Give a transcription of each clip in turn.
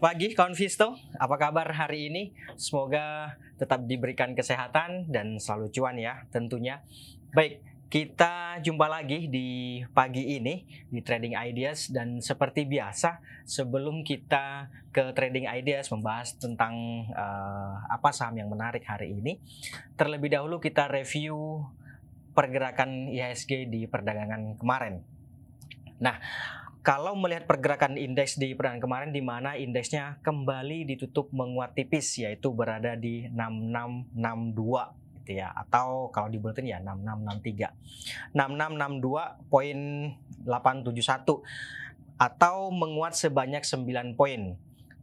Pagi kawan Visto, apa kabar hari ini? Semoga tetap diberikan kesehatan dan selalu cuan ya tentunya. Baik, kita jumpa lagi di pagi ini di Trading Ideas dan seperti biasa sebelum kita ke Trading Ideas membahas tentang uh, apa saham yang menarik hari ini, terlebih dahulu kita review pergerakan IHSG di perdagangan kemarin. Nah, kalau melihat pergerakan indeks di perdagangan kemarin di mana indeksnya kembali ditutup menguat tipis yaitu berada di 6662 gitu ya. Atau kalau di bulletin ya 6663 6662.871 atau menguat sebanyak 9 poin.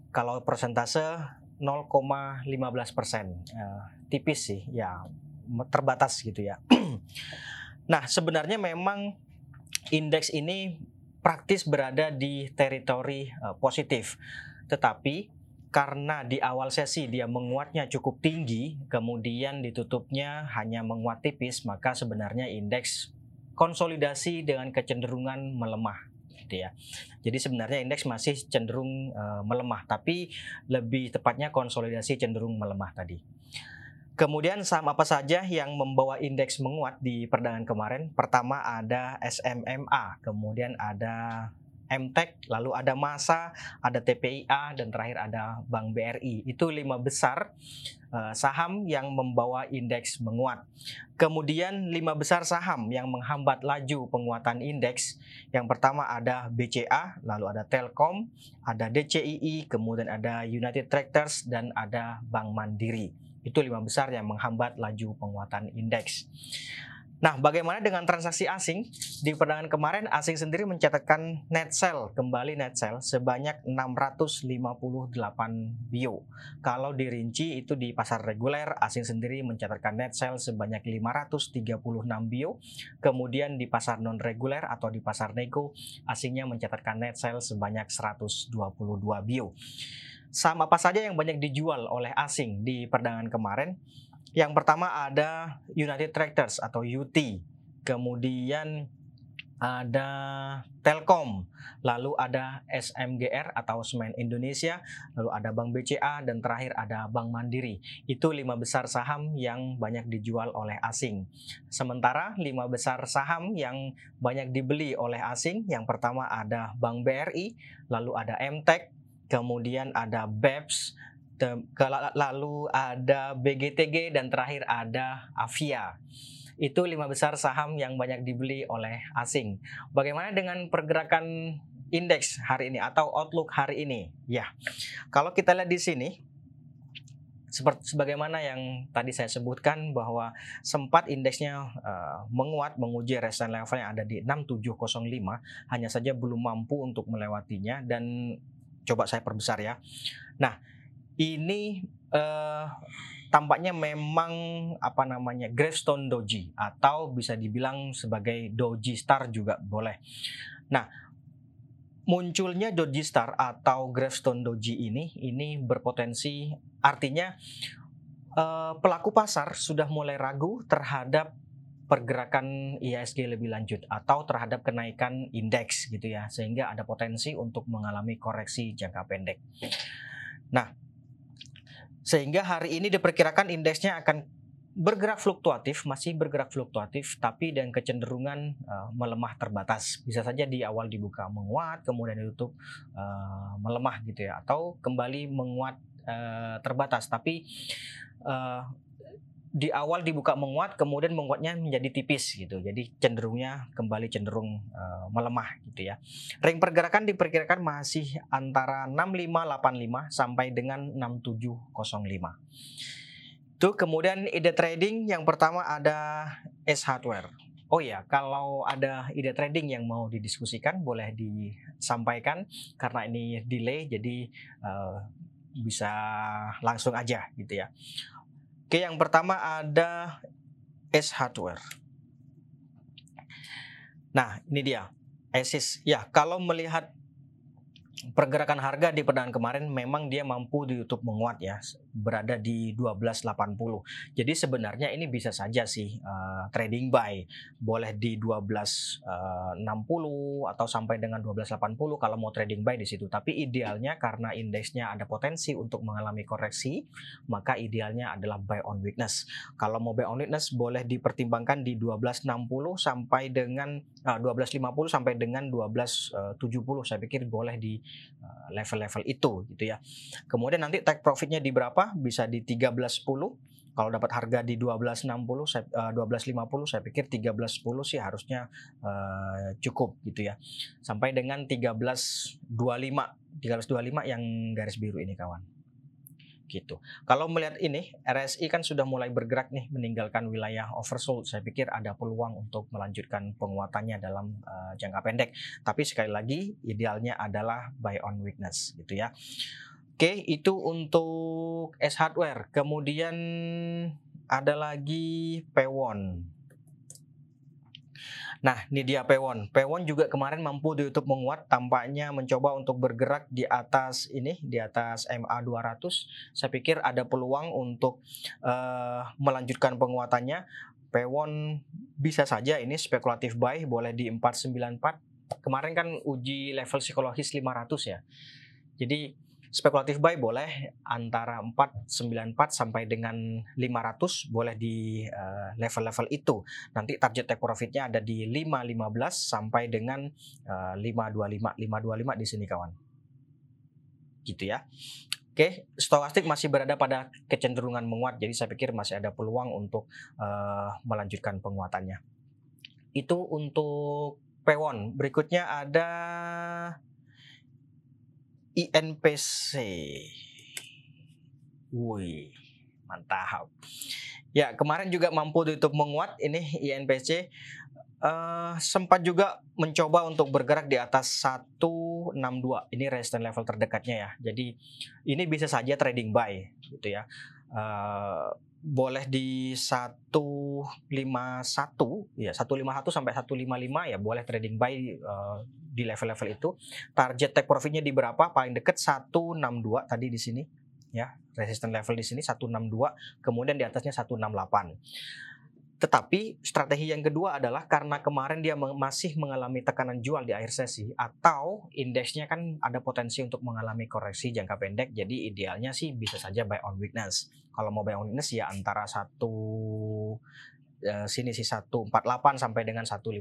Kalau persentase 0,15 persen. Uh, tipis sih ya terbatas gitu ya. Nah sebenarnya memang indeks ini praktis berada di teritori uh, positif. Tetapi karena di awal sesi dia menguatnya cukup tinggi, kemudian ditutupnya hanya menguat tipis, maka sebenarnya indeks konsolidasi dengan kecenderungan melemah gitu ya. Jadi sebenarnya indeks masih cenderung uh, melemah, tapi lebih tepatnya konsolidasi cenderung melemah tadi. Kemudian saham apa saja yang membawa indeks menguat di perdagangan kemarin? Pertama ada SMMA, kemudian ada MTEK, lalu ada Masa, ada TPIA, dan terakhir ada Bank BRI. Itu lima besar uh, saham yang membawa indeks menguat. Kemudian lima besar saham yang menghambat laju penguatan indeks. Yang pertama ada BCA, lalu ada Telkom, ada DCII, kemudian ada United Tractors, dan ada Bank Mandiri. Itu lima besar yang menghambat laju penguatan indeks. Nah, bagaimana dengan transaksi asing? Di perdagangan kemarin, asing sendiri mencatatkan net sell, kembali net sell sebanyak 658 bio. Kalau dirinci itu di pasar reguler, asing sendiri mencatatkan net sell sebanyak 536 bio. Kemudian di pasar non reguler atau di pasar nego, asingnya mencatatkan net sell sebanyak 122 bio. Saham apa saja yang banyak dijual oleh asing di perdagangan kemarin? Yang pertama ada United Tractors atau UT. Kemudian ada Telkom, lalu ada SMGR atau Semen Indonesia, lalu ada Bank BCA dan terakhir ada Bank Mandiri. Itu lima besar saham yang banyak dijual oleh asing. Sementara lima besar saham yang banyak dibeli oleh asing, yang pertama ada Bank BRI, lalu ada MTEK, kemudian ada BEPS, lalu ada BGTG dan terakhir ada Avia. Itu lima besar saham yang banyak dibeli oleh asing. Bagaimana dengan pergerakan indeks hari ini atau outlook hari ini? Ya, kalau kita lihat di sini, seperti sebagaimana yang tadi saya sebutkan bahwa sempat indeksnya uh, menguat menguji resistance level yang ada di 6705 hanya saja belum mampu untuk melewatinya dan coba saya perbesar ya. Nah, ini uh, tampaknya memang apa namanya gravestone doji atau bisa dibilang sebagai doji star juga boleh. Nah, munculnya doji star atau gravestone doji ini ini berpotensi artinya uh, pelaku pasar sudah mulai ragu terhadap pergerakan IHSG lebih lanjut atau terhadap kenaikan indeks gitu ya sehingga ada potensi untuk mengalami koreksi jangka pendek. Nah, sehingga hari ini diperkirakan indeksnya akan bergerak fluktuatif, masih bergerak fluktuatif, tapi dengan kecenderungan uh, melemah terbatas. Bisa saja di awal dibuka menguat, kemudian ditutup uh, melemah gitu ya, atau kembali menguat uh, terbatas. Tapi uh, di awal dibuka menguat kemudian menguatnya menjadi tipis gitu. Jadi cenderungnya kembali cenderung uh, melemah gitu ya. Ring pergerakan diperkirakan masih antara 6585 sampai dengan 6705 itu kemudian ide trading yang pertama ada S hardware. Oh ya, kalau ada ide trading yang mau didiskusikan boleh disampaikan. Karena ini delay jadi uh, bisa langsung aja gitu ya. Oke, yang pertama ada S hardware. Nah, ini dia. Asus. Ya, kalau melihat pergerakan harga di perdagangan kemarin memang dia mampu ditutup menguat ya berada di 1280 jadi sebenarnya ini bisa saja sih uh, trading buy. Boleh di 1260 uh, atau sampai dengan 1280 kalau mau trading buy di situ. Tapi idealnya karena indeksnya ada potensi untuk mengalami koreksi maka idealnya adalah buy on weakness. Kalau mau buy on weakness boleh dipertimbangkan di 1260 sampai dengan uh, 1250 sampai dengan 1270 saya pikir boleh di Eh, level-level itu gitu ya. Kemudian nanti take profitnya di berapa? Bisa di 13.10. Kalau dapat harga di 12.60 saya uh, 12.50 saya pikir 13.10 sih harusnya uh, cukup gitu ya. Sampai dengan 13.25. 13.25 yang garis biru ini kawan gitu. Kalau melihat ini, RSI kan sudah mulai bergerak nih meninggalkan wilayah oversold. Saya pikir ada peluang untuk melanjutkan penguatannya dalam uh, jangka pendek. Tapi sekali lagi idealnya adalah buy on weakness gitu ya. Oke, itu untuk S hardware. Kemudian ada lagi Pewon. Nah, ini dia Pewon. Pewon juga kemarin mampu di YouTube menguat, tampaknya mencoba untuk bergerak di atas ini, di atas MA 200. Saya pikir ada peluang untuk uh, melanjutkan penguatannya. Pewon bisa saja ini spekulatif buy, boleh di 494. Kemarin kan uji level psikologis 500 ya. Jadi spekulatif buy boleh antara 494 sampai dengan 500 boleh di eh, level-level uh, itu. Nanti target take profitnya ada di 515 sampai dengan uh, 525 525 di sini kawan. Gitu ya. Oke, stokastik masih berada pada kecenderungan menguat, jadi saya pikir masih ada peluang untuk uh, melanjutkan penguatannya. Itu untuk Pewon. Berikutnya ada INPC. Wih, mantap. Ya, kemarin juga mampu ditutup menguat ini INPC uh, eh, sempat juga mencoba untuk bergerak di atas 162. Ini resistance level terdekatnya ya. Jadi ini bisa saja trading buy gitu ya. Uh, boleh di 151 ya 151 sampai 155 ya boleh trading buy uh, di level-level itu. Target take profitnya di berapa? Paling dekat 162 tadi di sini ya. Resistance level di sini 162, kemudian di atasnya 168. Tetapi strategi yang kedua adalah karena kemarin dia masih mengalami tekanan jual di akhir sesi atau indeksnya kan ada potensi untuk mengalami koreksi jangka pendek jadi idealnya sih bisa saja buy on weakness. Kalau mau buy on weakness ya antara satu sini sih 148 sampai dengan 151.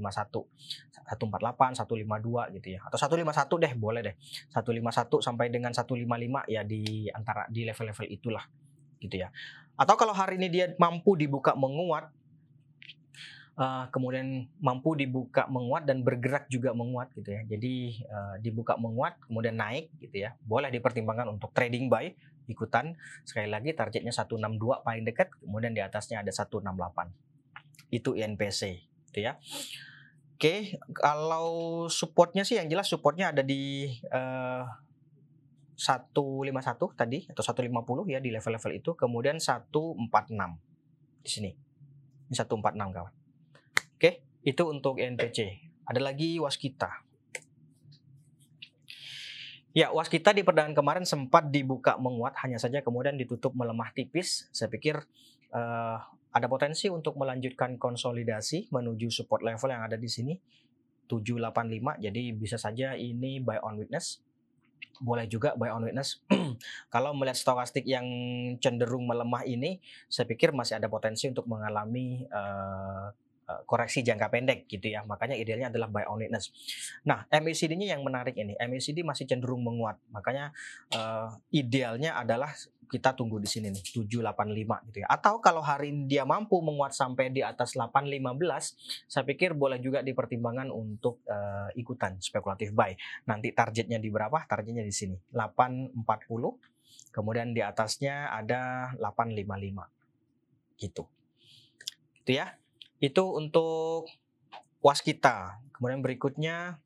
148, 152 gitu ya. Atau 151 deh, boleh deh. 151 sampai dengan 155 ya di antara di level-level itulah gitu ya. Atau kalau hari ini dia mampu dibuka menguat uh, kemudian mampu dibuka menguat dan bergerak juga menguat gitu ya. Jadi uh, dibuka menguat kemudian naik gitu ya. Boleh dipertimbangkan untuk trading buy ikutan. Sekali lagi targetnya 162 paling dekat, kemudian di atasnya ada 168 itu INPC gitu ya. Oke, kalau supportnya sih yang jelas supportnya ada di uh, 151 tadi atau 150 ya di level-level itu, kemudian 146 di sini. Ini 146 kawan. Oke, itu untuk INPC. Ada lagi waskita. Ya, waskita di perdagangan kemarin sempat dibuka menguat, hanya saja kemudian ditutup melemah tipis. Saya pikir uh, ada potensi untuk melanjutkan konsolidasi menuju support level yang ada di sini 785 jadi bisa saja ini buy on witness boleh juga buy on witness kalau melihat stokastik yang cenderung melemah ini saya pikir masih ada potensi untuk mengalami uh, koreksi jangka pendek gitu ya. Makanya idealnya adalah buy on witness. Nah, MACD-nya yang menarik ini. MACD masih cenderung menguat. Makanya uh, idealnya adalah kita tunggu di sini nih 785 gitu ya. Atau kalau hari ini dia mampu menguat sampai di atas 815, saya pikir boleh juga dipertimbangkan untuk uh, ikutan spekulatif buy. Nanti targetnya di berapa? Targetnya di sini 840. Kemudian di atasnya ada 855. Gitu. Itu ya. Itu untuk waskita. Kemudian berikutnya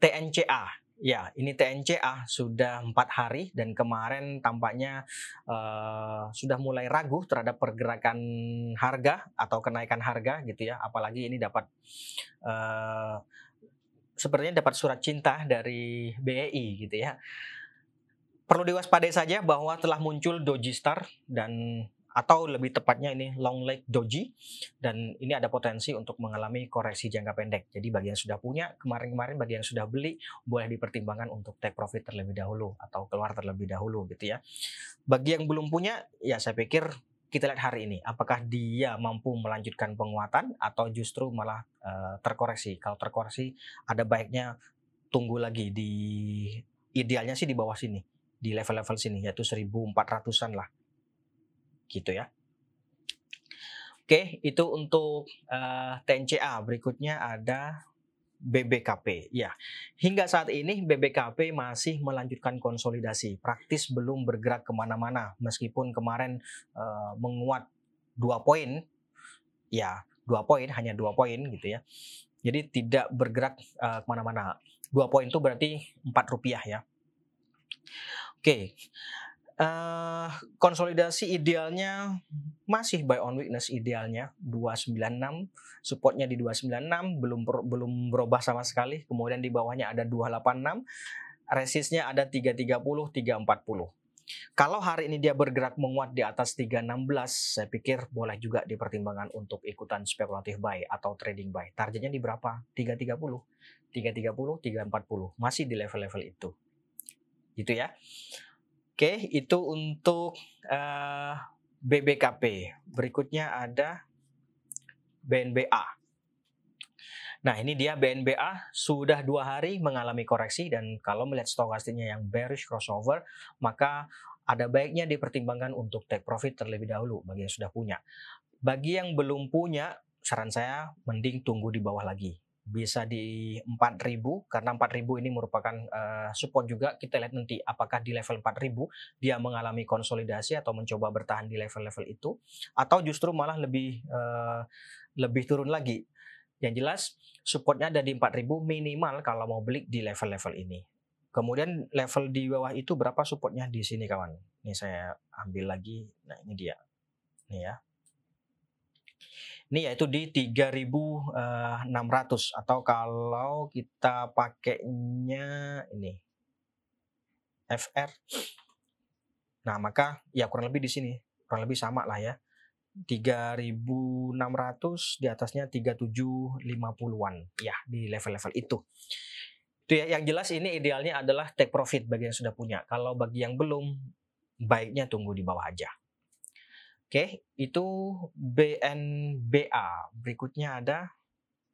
TNCA Ya, ini TNCA sudah empat hari dan kemarin tampaknya uh, sudah mulai ragu terhadap pergerakan harga atau kenaikan harga gitu ya. Apalagi ini dapat uh, sepertinya dapat surat cinta dari BEI gitu ya. Perlu diwaspadai saja bahwa telah muncul Doji Star dan atau lebih tepatnya ini long leg doji dan ini ada potensi untuk mengalami koreksi jangka pendek. Jadi bagi yang sudah punya kemarin-kemarin bagi yang sudah beli boleh dipertimbangkan untuk take profit terlebih dahulu atau keluar terlebih dahulu gitu ya. Bagi yang belum punya ya saya pikir kita lihat hari ini apakah dia mampu melanjutkan penguatan atau justru malah uh, terkoreksi. Kalau terkoreksi ada baiknya tunggu lagi di idealnya sih di bawah sini di level-level sini yaitu 1400-an lah gitu ya. Oke, itu untuk uh, eh, TNCA. Berikutnya ada BBKP. Ya, hingga saat ini BBKP masih melanjutkan konsolidasi, praktis belum bergerak ke mana-mana, meskipun kemarin uh, menguat dua poin, ya dua poin hanya dua poin gitu ya. Jadi tidak bergerak uh, ke mana-mana. Dua poin itu berarti empat rupiah ya. Oke, Uh, konsolidasi idealnya masih buy on weakness idealnya. 296 supportnya di 296 belum belum berubah sama sekali. Kemudian di bawahnya ada 286 resistnya ada 330 340 kalau hari ini dia bergerak menguat di atas 316 saya pikir boleh juga dipertimbangkan untuk ikutan spekulatif buy atau trading buy. Targetnya di berapa? 330 330 340 masih di level-level itu. Gitu ya Oke, itu untuk uh, eh, BBKP. Berikutnya ada BNBA. Nah, ini dia BNBA sudah dua hari mengalami koreksi dan kalau melihat stokastiknya yang bearish crossover, maka ada baiknya dipertimbangkan untuk take profit terlebih dahulu bagi yang sudah punya. Bagi yang belum punya, saran saya mending tunggu di bawah lagi bisa di 4000 karena 4000 ini merupakan uh, support juga. Kita lihat nanti apakah di level 4000 dia mengalami konsolidasi atau mencoba bertahan di level-level itu atau justru malah lebih uh, lebih turun lagi. Yang jelas supportnya ada di 4000 minimal kalau mau beli di level-level ini. Kemudian level di bawah itu berapa supportnya? Di sini kawan. Ini saya ambil lagi. Nah ini dia. Nih ya ini yaitu di 3600 eh, atau kalau kita pakainya ini FR. Nah, maka ya kurang lebih di sini, kurang lebih sama lah ya. 3600 di atasnya 3750-an ya di level-level itu. Itu ya yang jelas ini idealnya adalah take profit bagi yang sudah punya. Kalau bagi yang belum baiknya tunggu di bawah aja. Oke, itu BNBA. Berikutnya ada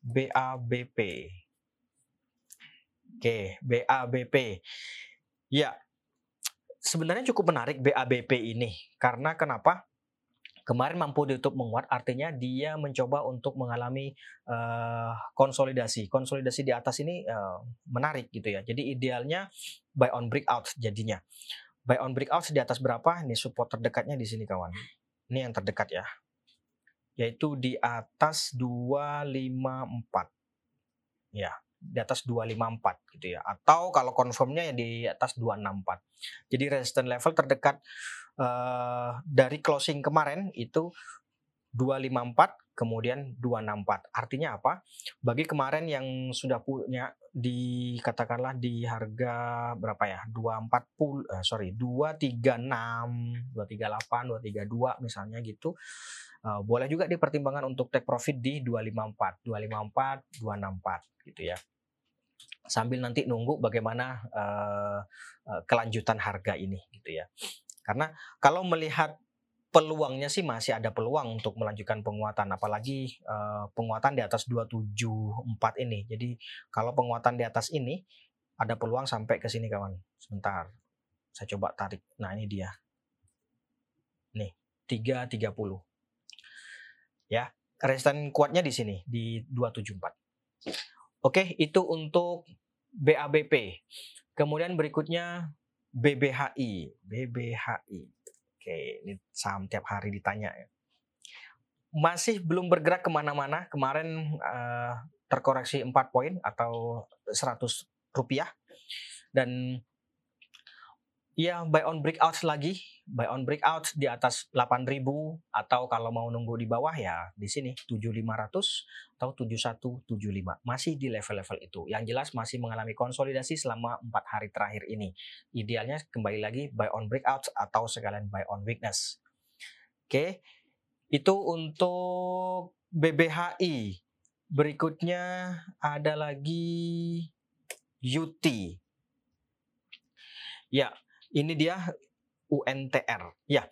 BABP. Oke, BABP. Ya, sebenarnya cukup menarik BABP ini. Karena kenapa? Kemarin mampu ditutup menguat, artinya dia mencoba untuk mengalami uh, konsolidasi. Konsolidasi di atas ini uh, menarik gitu ya. Jadi idealnya buy on breakout jadinya. Buy on breakout di atas berapa? Ini support terdekatnya di sini kawan ini yang terdekat ya. Yaitu di atas 254. Ya, di atas 254 gitu ya. Atau kalau confirmnya ya di atas 264. Jadi resistance level terdekat uh, dari closing kemarin itu 254 kemudian 264. Artinya apa? Bagi kemarin yang sudah punya di katakanlah di harga berapa ya? 240 eh, sorry, 236, 238, 232 misalnya gitu. Uh, boleh juga dipertimbangkan untuk take profit di 254, 254, 264 gitu ya. Sambil nanti nunggu bagaimana uh, uh, kelanjutan harga ini gitu ya. Karena kalau melihat peluangnya sih masih ada peluang untuk melanjutkan penguatan apalagi uh, penguatan di atas 274 ini. Jadi kalau penguatan di atas ini ada peluang sampai ke sini kawan. Sebentar. Saya coba tarik. Nah, ini dia. Nih, 330. Ya, resisten kuatnya di sini di 274. Oke, itu untuk BABP. Kemudian berikutnya BBHI. BBHI. Oke, ini saham tiap hari ditanya ya. Masih belum bergerak ke mana-mana. Kemarin uh, terkoreksi 4 poin atau 100 rupiah. Dan ya buy on breakout lagi, buy on breakout di atas 8000 atau kalau mau nunggu di bawah ya di sini 7500 atau 7175 masih di level-level itu. Yang jelas masih mengalami konsolidasi selama empat hari terakhir ini. Idealnya kembali lagi buy on breakout atau sekalian buy on weakness. Oke. Itu untuk BBHI. Berikutnya ada lagi UT. Ya, ini dia UNTR. Ya,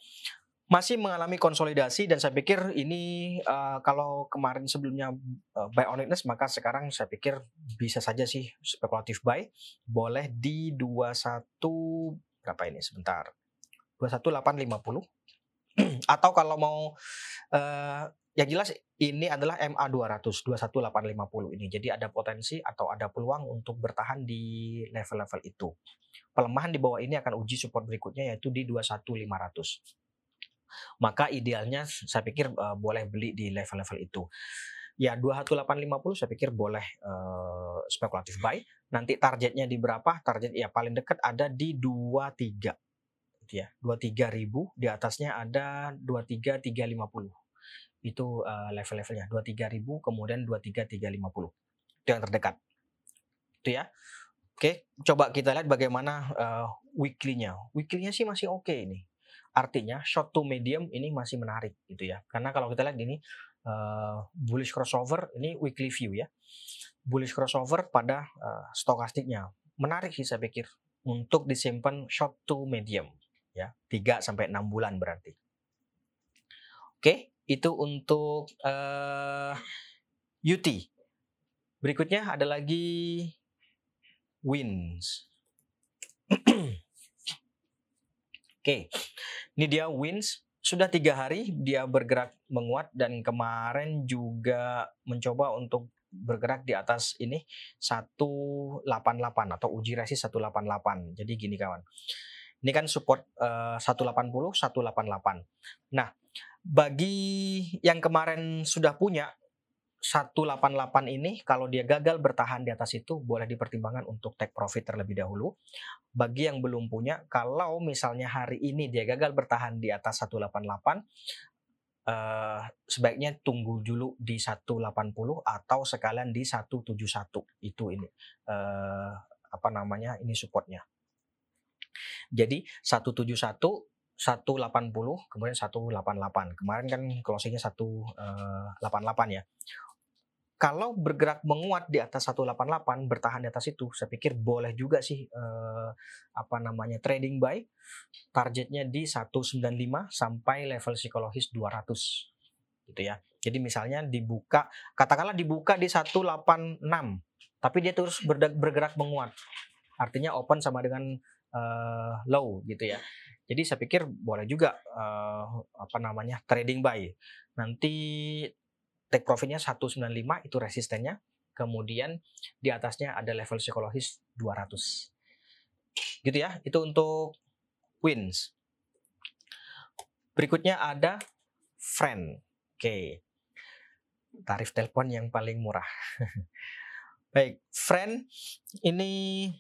masih mengalami konsolidasi dan saya pikir ini uh, kalau kemarin sebelumnya uh, buy on weakness maka sekarang saya pikir bisa saja sih spekulatif buy. Boleh di 21 berapa ini? Sebentar. 21850 atau kalau mau uh, yang jelas ini adalah MA 200 21850 ini. Jadi ada potensi atau ada peluang untuk bertahan di level-level itu. Pelemahan di bawah ini akan uji support berikutnya yaitu di 21500. Maka idealnya saya pikir uh, boleh beli di level-level itu. Ya 21850 saya pikir boleh uh, spekulatif buy. Nanti targetnya di berapa? Target ya paling dekat ada di 23 gitu ya. 23.000 di atasnya ada 23350 itu uh, level-levelnya 23.000 kemudian 23350 itu yang terdekat. Itu ya. Oke coba kita lihat bagaimana uh, weekly-nya. Weekly-nya sih masih oke okay ini. Artinya short to medium ini masih menarik gitu ya. Karena kalau kita lihat ini uh, bullish crossover ini weekly view ya. Bullish crossover pada uh, stokastiknya menarik sih saya pikir untuk disimpan short to medium ya. 3 sampai 6 bulan berarti. Oke itu untuk uh, eh, UT. Berikutnya ada lagi wins. Oke, ini dia wins. Sudah tiga hari dia bergerak menguat dan kemarin juga mencoba untuk bergerak di atas ini 188 atau uji resi 188. Jadi gini kawan. Ini kan support uh, 180 188. Nah, bagi yang kemarin sudah punya 188 ini kalau dia gagal bertahan di atas itu boleh dipertimbangkan untuk take profit terlebih dahulu. Bagi yang belum punya kalau misalnya hari ini dia gagal bertahan di atas 188 uh, sebaiknya tunggu dulu di 180 atau sekalian di 171 itu ini uh, apa namanya ini supportnya. Jadi 171 180 kemudian 188 kemarin kan closingnya 188 ya. Kalau bergerak menguat di atas 188 bertahan di atas itu saya pikir boleh juga sih eh, apa namanya trading buy targetnya di 195 sampai level psikologis 200 gitu ya. Jadi misalnya dibuka katakanlah dibuka di 186 tapi dia terus bergerak menguat. Artinya open sama dengan uh, low gitu ya jadi saya pikir boleh juga uh, apa namanya trading buy. Nanti take profitnya 195 itu resistennya. Kemudian di atasnya ada level psikologis 200. Gitu ya. Itu untuk wins. Berikutnya ada friend. Oke. Tarif telepon yang paling murah. Baik, friend ini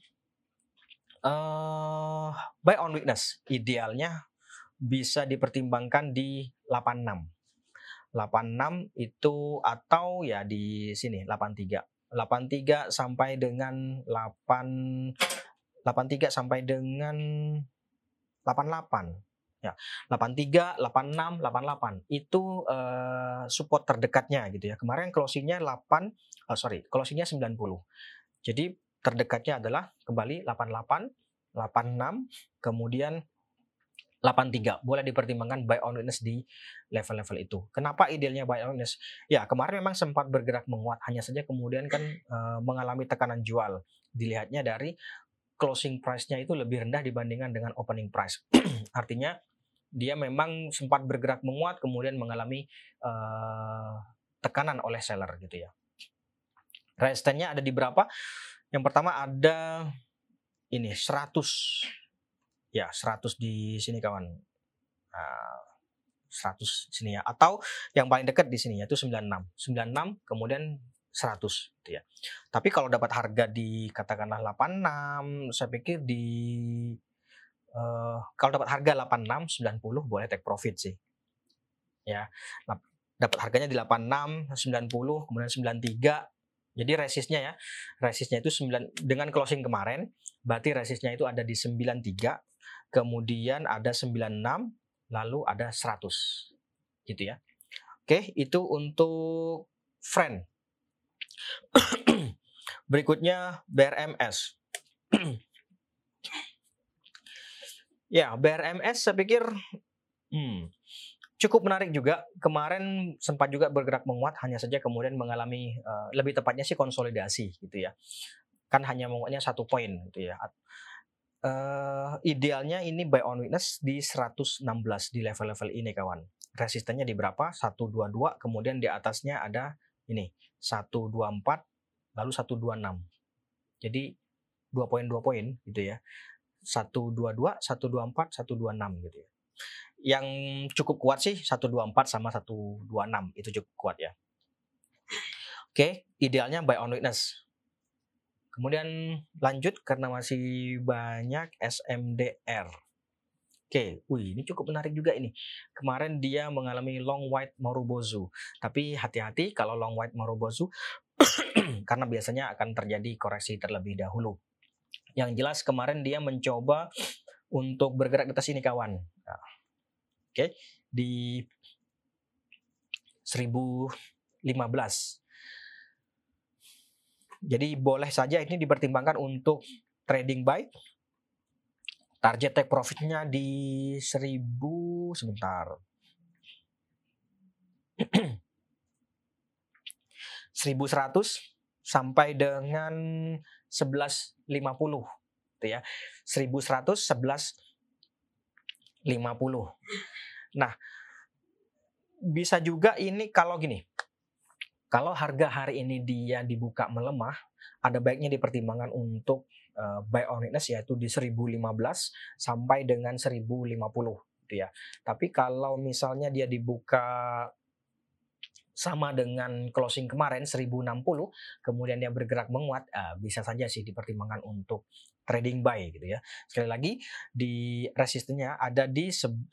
uh, buy on weakness idealnya bisa dipertimbangkan di 86. 86 itu atau ya di sini 83. 83 sampai dengan 8 83 sampai dengan 88 ya 83 86 88 itu uh, support terdekatnya gitu ya kemarin closingnya 8 oh sorry closingnya 90 jadi terdekatnya adalah kembali 88, 86, kemudian 83 boleh dipertimbangkan buy on weakness di level-level itu. Kenapa idealnya buy on weakness? Ya kemarin memang sempat bergerak menguat, hanya saja kemudian kan e, mengalami tekanan jual. Dilihatnya dari closing price-nya itu lebih rendah dibandingkan dengan opening price. Artinya dia memang sempat bergerak menguat, kemudian mengalami e, tekanan oleh seller gitu ya. Resistance-nya ada di berapa? Yang pertama ada ini 100 ya 100 di sini kawan. Nah, 100 sini ya atau yang paling dekat di sini yaitu 96. 96 kemudian 100 gitu ya. Tapi kalau dapat harga di katakanlah 86 saya pikir di uh, kalau dapat harga 86 90 boleh take profit sih. Ya. Dapat harganya di 86, 90, kemudian 93. Jadi resistnya ya, resistnya itu 9 dengan closing kemarin, berarti resistnya itu ada di 93, kemudian ada 96, lalu ada 100. Gitu ya. Oke, itu untuk friend. Berikutnya BRMS. ya, BRMS saya pikir hmm, cukup menarik juga. Kemarin sempat juga bergerak menguat, hanya saja kemudian mengalami uh, lebih tepatnya sih konsolidasi gitu ya. Kan hanya menguatnya satu poin gitu ya. Uh, idealnya ini buy on witness di 116 di level-level ini kawan. Resistennya di berapa? 122, kemudian di atasnya ada ini 124 lalu 126. Jadi 2 poin 2 poin gitu ya. 122, 124, 126 gitu ya. Yang cukup kuat sih 124 sama 126 itu cukup kuat ya. Oke, idealnya buy on witness. Kemudian lanjut karena masih banyak SMDR. Oke, wih ini cukup menarik juga ini. Kemarin dia mengalami long white Marubozu. Tapi hati-hati kalau long white Marubozu karena biasanya akan terjadi koreksi terlebih dahulu. Yang jelas kemarin dia mencoba untuk bergerak ke atas ini kawan. Oke, di 1015. Jadi boleh saja ini dipertimbangkan untuk trading buy. Target take profitnya di 1000 sebentar. 1100 sampai dengan 1150 gitu ya. 1100 1150. Nah, bisa juga ini kalau gini, kalau harga hari ini dia dibuka melemah, ada baiknya dipertimbangkan untuk uh, buy on witness yaitu di 1015 sampai dengan 1050 gitu ya. Tapi kalau misalnya dia dibuka sama dengan closing kemarin 1060 kemudian dia bergerak menguat uh, bisa saja sih dipertimbangkan untuk trading buy gitu ya. Sekali lagi di resistennya ada di 1100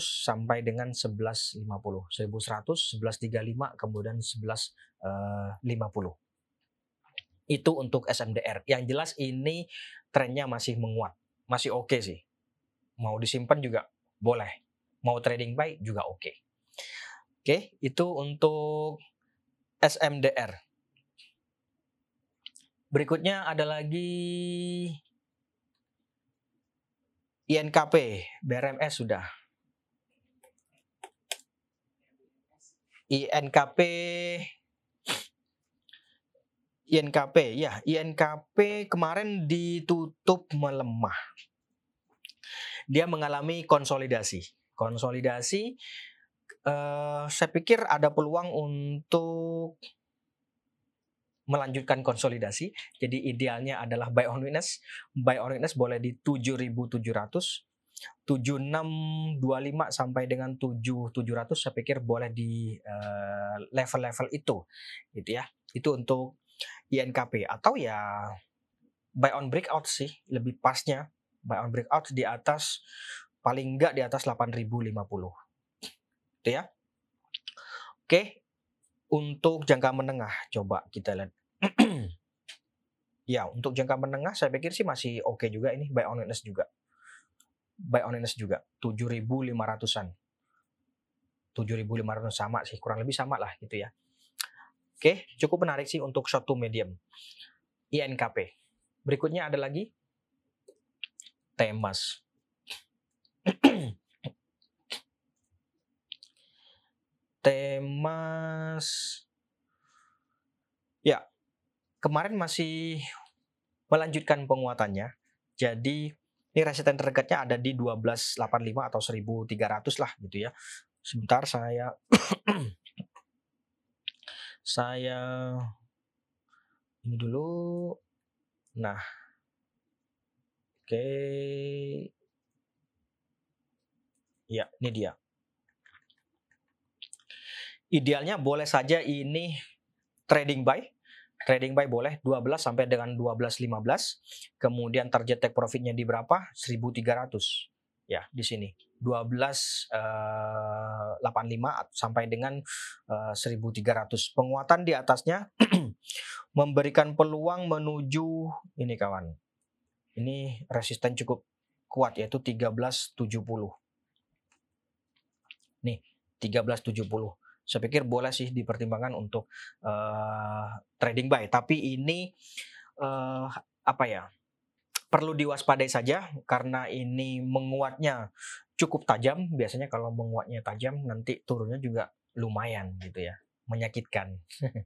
sampai dengan 1150. 1100, 1135 kemudian 1150. Eh, Itu untuk SMDR. Yang jelas ini trennya masih menguat. Masih oke okay sih. Mau disimpan juga boleh. Mau trading buy juga oke. Okay. Oke, okay, itu untuk SMDR. Berikutnya ada lagi INKP, BRMS sudah. INKP INKP ya, INKP kemarin ditutup melemah. Dia mengalami konsolidasi. Konsolidasi uh, saya pikir ada peluang untuk melanjutkan konsolidasi. Jadi idealnya adalah buy on witness. Buy on witness boleh di 7.700 7625 sampai dengan 7700 saya pikir boleh di uh, level-level itu gitu ya. Itu untuk INKP atau ya buy on breakout sih lebih pasnya buy on breakout di atas paling enggak di atas 8050. Gitu ya. Oke, untuk jangka menengah coba kita lihat ya, untuk jangka menengah saya pikir sih masih oke okay juga ini buy on witness juga. Buy on witness juga 7.500-an. 7.500 sama sih, kurang lebih sama lah gitu ya. Oke, cukup menarik sih untuk short to medium. INKP. Berikutnya ada lagi Temas. Temas Ya, kemarin masih melanjutkan penguatannya. Jadi ini resisten terdekatnya ada di 1285 atau 1300 lah gitu ya. Sebentar saya saya ini dulu. Nah. Oke. Ya, ini dia. Idealnya boleh saja ini trading buy trading buy boleh 12 sampai dengan 12.15 kemudian target take profitnya di berapa? 1.300 ya di sini. 12.85 uh, sampai dengan uh, 1.300 penguatan di atasnya memberikan peluang menuju ini kawan ini resisten cukup kuat yaitu 1370 nih 1370 saya pikir boleh sih dipertimbangkan untuk uh, trading buy. Tapi ini uh, apa ya? Perlu diwaspadai saja karena ini menguatnya cukup tajam. Biasanya kalau menguatnya tajam nanti turunnya juga lumayan gitu ya, menyakitkan.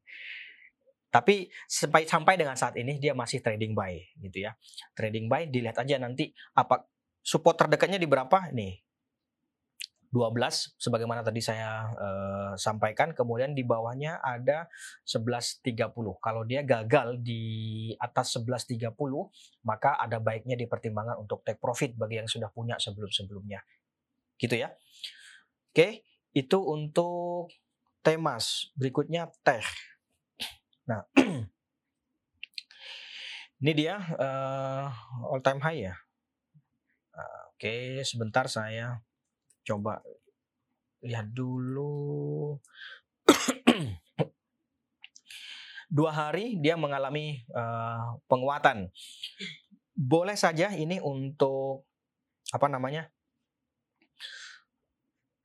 Tapi sampai sampai dengan saat ini dia masih trading buy gitu ya. Trading buy dilihat aja nanti apa support terdekatnya di berapa nih 12 sebagaimana tadi saya uh, sampaikan kemudian di bawahnya ada 11.30 kalau dia gagal di atas 11.30 maka ada baiknya dipertimbangkan untuk take profit bagi yang sudah punya sebelum-sebelumnya. Gitu ya. Oke itu untuk temas berikutnya teh. Nah ini dia uh, all time high ya? Oke sebentar saya coba lihat dulu. Dua hari dia mengalami uh, penguatan. Boleh saja ini untuk apa namanya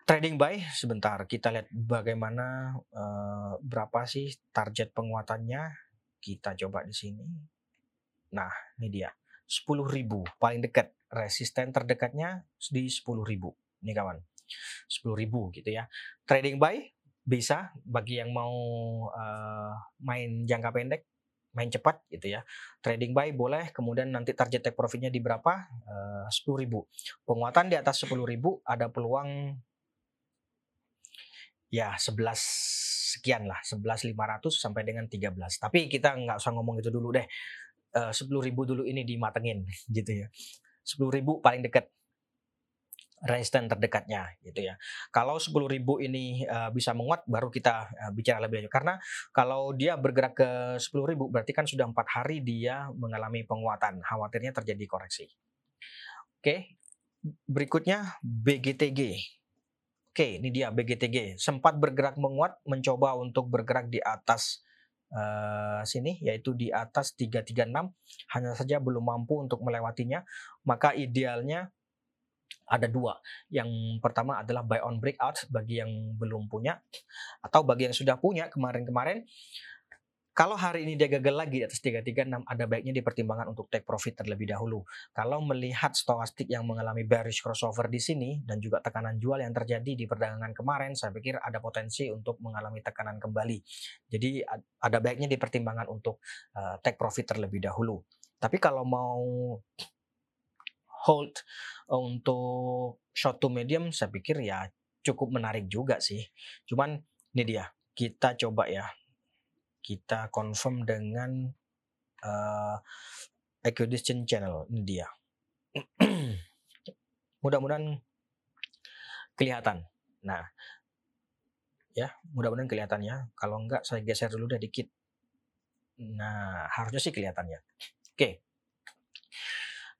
trading buy sebentar. Kita lihat bagaimana uh, berapa sih target penguatannya. Kita coba di sini. Nah ini dia. 10.000 paling dekat. Resisten terdekatnya di 10.000 ini kawan. 10.000 gitu ya. Trading buy bisa. Bagi yang mau uh, main jangka pendek main cepat gitu ya. Trading buy boleh kemudian nanti target take profitnya di berapa? Uh, 10.000 penguatan di atas 10.000 ada peluang ya 11 sekian lah. 11.500 sampai dengan 13 tapi kita nggak usah ngomong itu dulu deh. Uh, 10.000 dulu ini dimatengin gitu ya. 10.000 paling dekat resisten terdekatnya gitu ya. Kalau 10.000 ini uh, bisa menguat baru kita uh, bicara lebih lanjut karena kalau dia bergerak ke 10.000 berarti kan sudah empat hari dia mengalami penguatan. Khawatirnya terjadi koreksi. Oke, berikutnya BGTG. Oke, ini dia BGTG. Sempat bergerak menguat, mencoba untuk bergerak di atas uh, sini yaitu di atas 336 hanya saja belum mampu untuk melewatinya maka idealnya ada dua. Yang pertama adalah buy on breakout bagi yang belum punya atau bagi yang sudah punya kemarin-kemarin. Kalau hari ini dia gagal lagi di atas 336 ada baiknya dipertimbangkan untuk take profit terlebih dahulu. Kalau melihat stokastik yang mengalami bearish crossover di sini dan juga tekanan jual yang terjadi di perdagangan kemarin, saya pikir ada potensi untuk mengalami tekanan kembali. Jadi ada baiknya dipertimbangkan untuk uh, take profit terlebih dahulu. Tapi kalau mau hold untuk short to medium saya pikir ya cukup menarik juga sih. Cuman ini dia, kita coba ya. Kita confirm dengan uh, acquisition channel. Ini dia. Mudah-mudahan kelihatan. Nah, ya, mudah-mudahan kelihatannya. Kalau enggak saya geser dulu deh dikit. Nah, harusnya sih kelihatannya. Oke.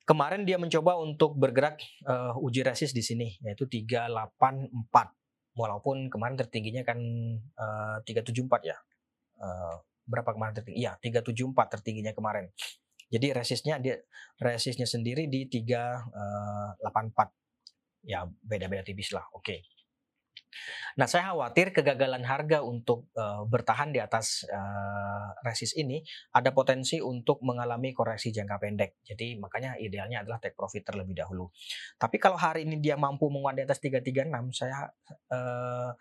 Kemarin dia mencoba untuk bergerak uh, uji resist di sini yaitu 384 walaupun kemarin tertingginya kan uh, 374 ya. Uh, berapa kemarin tertinggi? Iya, 374 tertingginya kemarin. Jadi resistnya dia resistnya sendiri di 384. Ya, beda-beda tipis lah. Oke. Okay. Nah, saya khawatir kegagalan harga untuk uh, bertahan di atas uh, resist ini ada potensi untuk mengalami koreksi jangka pendek. Jadi makanya idealnya adalah take profit terlebih dahulu. Tapi kalau hari ini dia mampu menguat di atas 336, saya uh,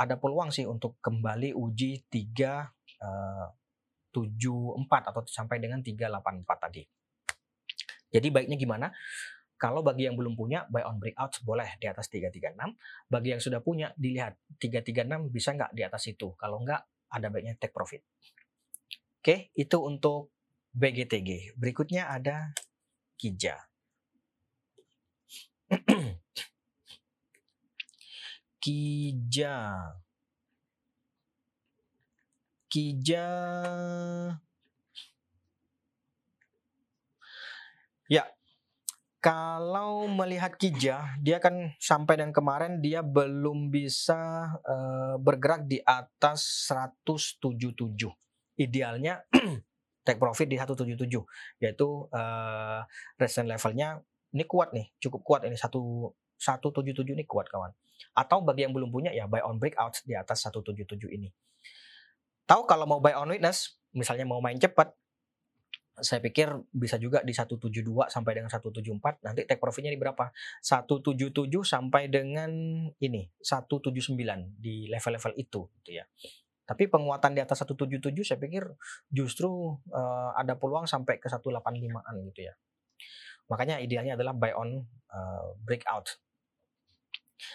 ada peluang sih untuk kembali uji 3 uh, 74 atau sampai dengan 384 tadi. Jadi baiknya gimana? Kalau bagi yang belum punya, buy on breakout boleh di atas 336. Bagi yang sudah punya, dilihat 336 bisa nggak di atas itu. Kalau nggak, ada baiknya take profit. Oke, itu untuk BGTG. Berikutnya ada Kija. Kija. Kija Ya, kalau melihat Kija, dia kan sampai dan kemarin dia belum bisa uh, bergerak di atas 177. Idealnya take profit di 177 yaitu uh, resistance levelnya ini kuat nih, cukup kuat ini satu 177 ini kuat kawan. Atau bagi yang belum punya ya buy on breakout di atas 177 ini. Tahu kalau mau buy on witness, misalnya mau main cepat, saya pikir bisa juga di 172 sampai dengan 174 nanti take profitnya di berapa 177 sampai dengan ini 179 di level-level itu gitu ya tapi penguatan di atas 177 saya pikir justru uh, ada peluang sampai ke 185an gitu ya. Makanya idealnya adalah buy on uh, breakout.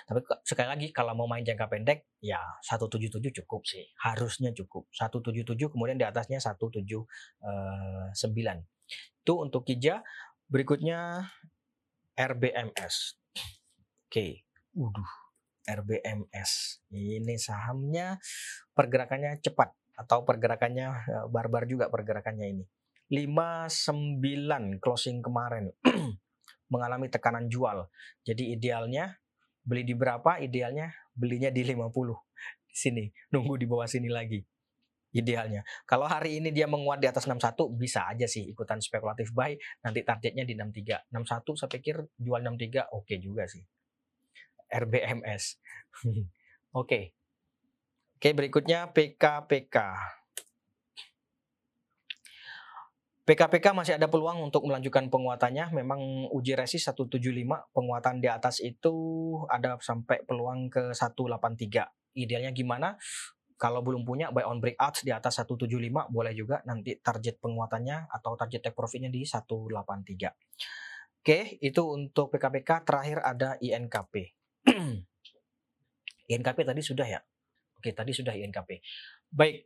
Tapi sekali lagi kalau mau main jangka pendek ya 177 cukup sih. Harusnya cukup. 177 kemudian di atasnya 179. Eh, Itu untuk Kija. Berikutnya RBMS. Oke. Okay. Waduh RBMS. Ini sahamnya pergerakannya cepat atau pergerakannya eh, barbar juga pergerakannya ini. 59 closing kemarin mengalami tekanan jual. Jadi idealnya beli di berapa? Idealnya belinya di 50. Di sini, nunggu di bawah sini lagi. Idealnya. Kalau hari ini dia menguat di atas 61 bisa aja sih ikutan spekulatif buy, nanti targetnya di 63. 61 saya pikir jual 63 oke okay juga sih. RBMS. Oke. okay. Oke, berikutnya PKPK. PKPK masih ada peluang untuk melanjutkan penguatannya. Memang uji resi 175, penguatan di atas itu ada sampai peluang ke 183. Idealnya gimana? Kalau belum punya buy on breakout di atas 175 boleh juga nanti target penguatannya atau target take profitnya di 183. Oke, itu untuk PKPK. Terakhir ada INKP. INKP tadi sudah ya? Oke, tadi sudah INKP. Baik.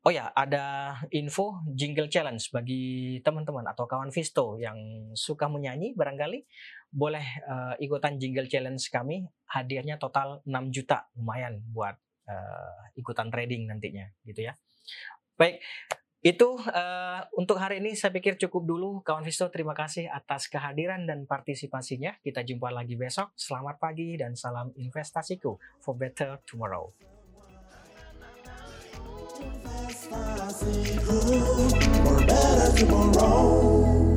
Oh ya, ada info jingle challenge bagi teman-teman atau kawan Visto yang suka menyanyi barangkali boleh uh, ikutan jingle challenge kami. Hadiahnya total 6 juta, lumayan buat uh, ikutan trading nantinya gitu ya. Baik, itu uh, untuk hari ini saya pikir cukup dulu. Kawan Visto terima kasih atas kehadiran dan partisipasinya. Kita jumpa lagi besok. Selamat pagi dan salam investasiku. For better tomorrow Ooh, or better tomorrow.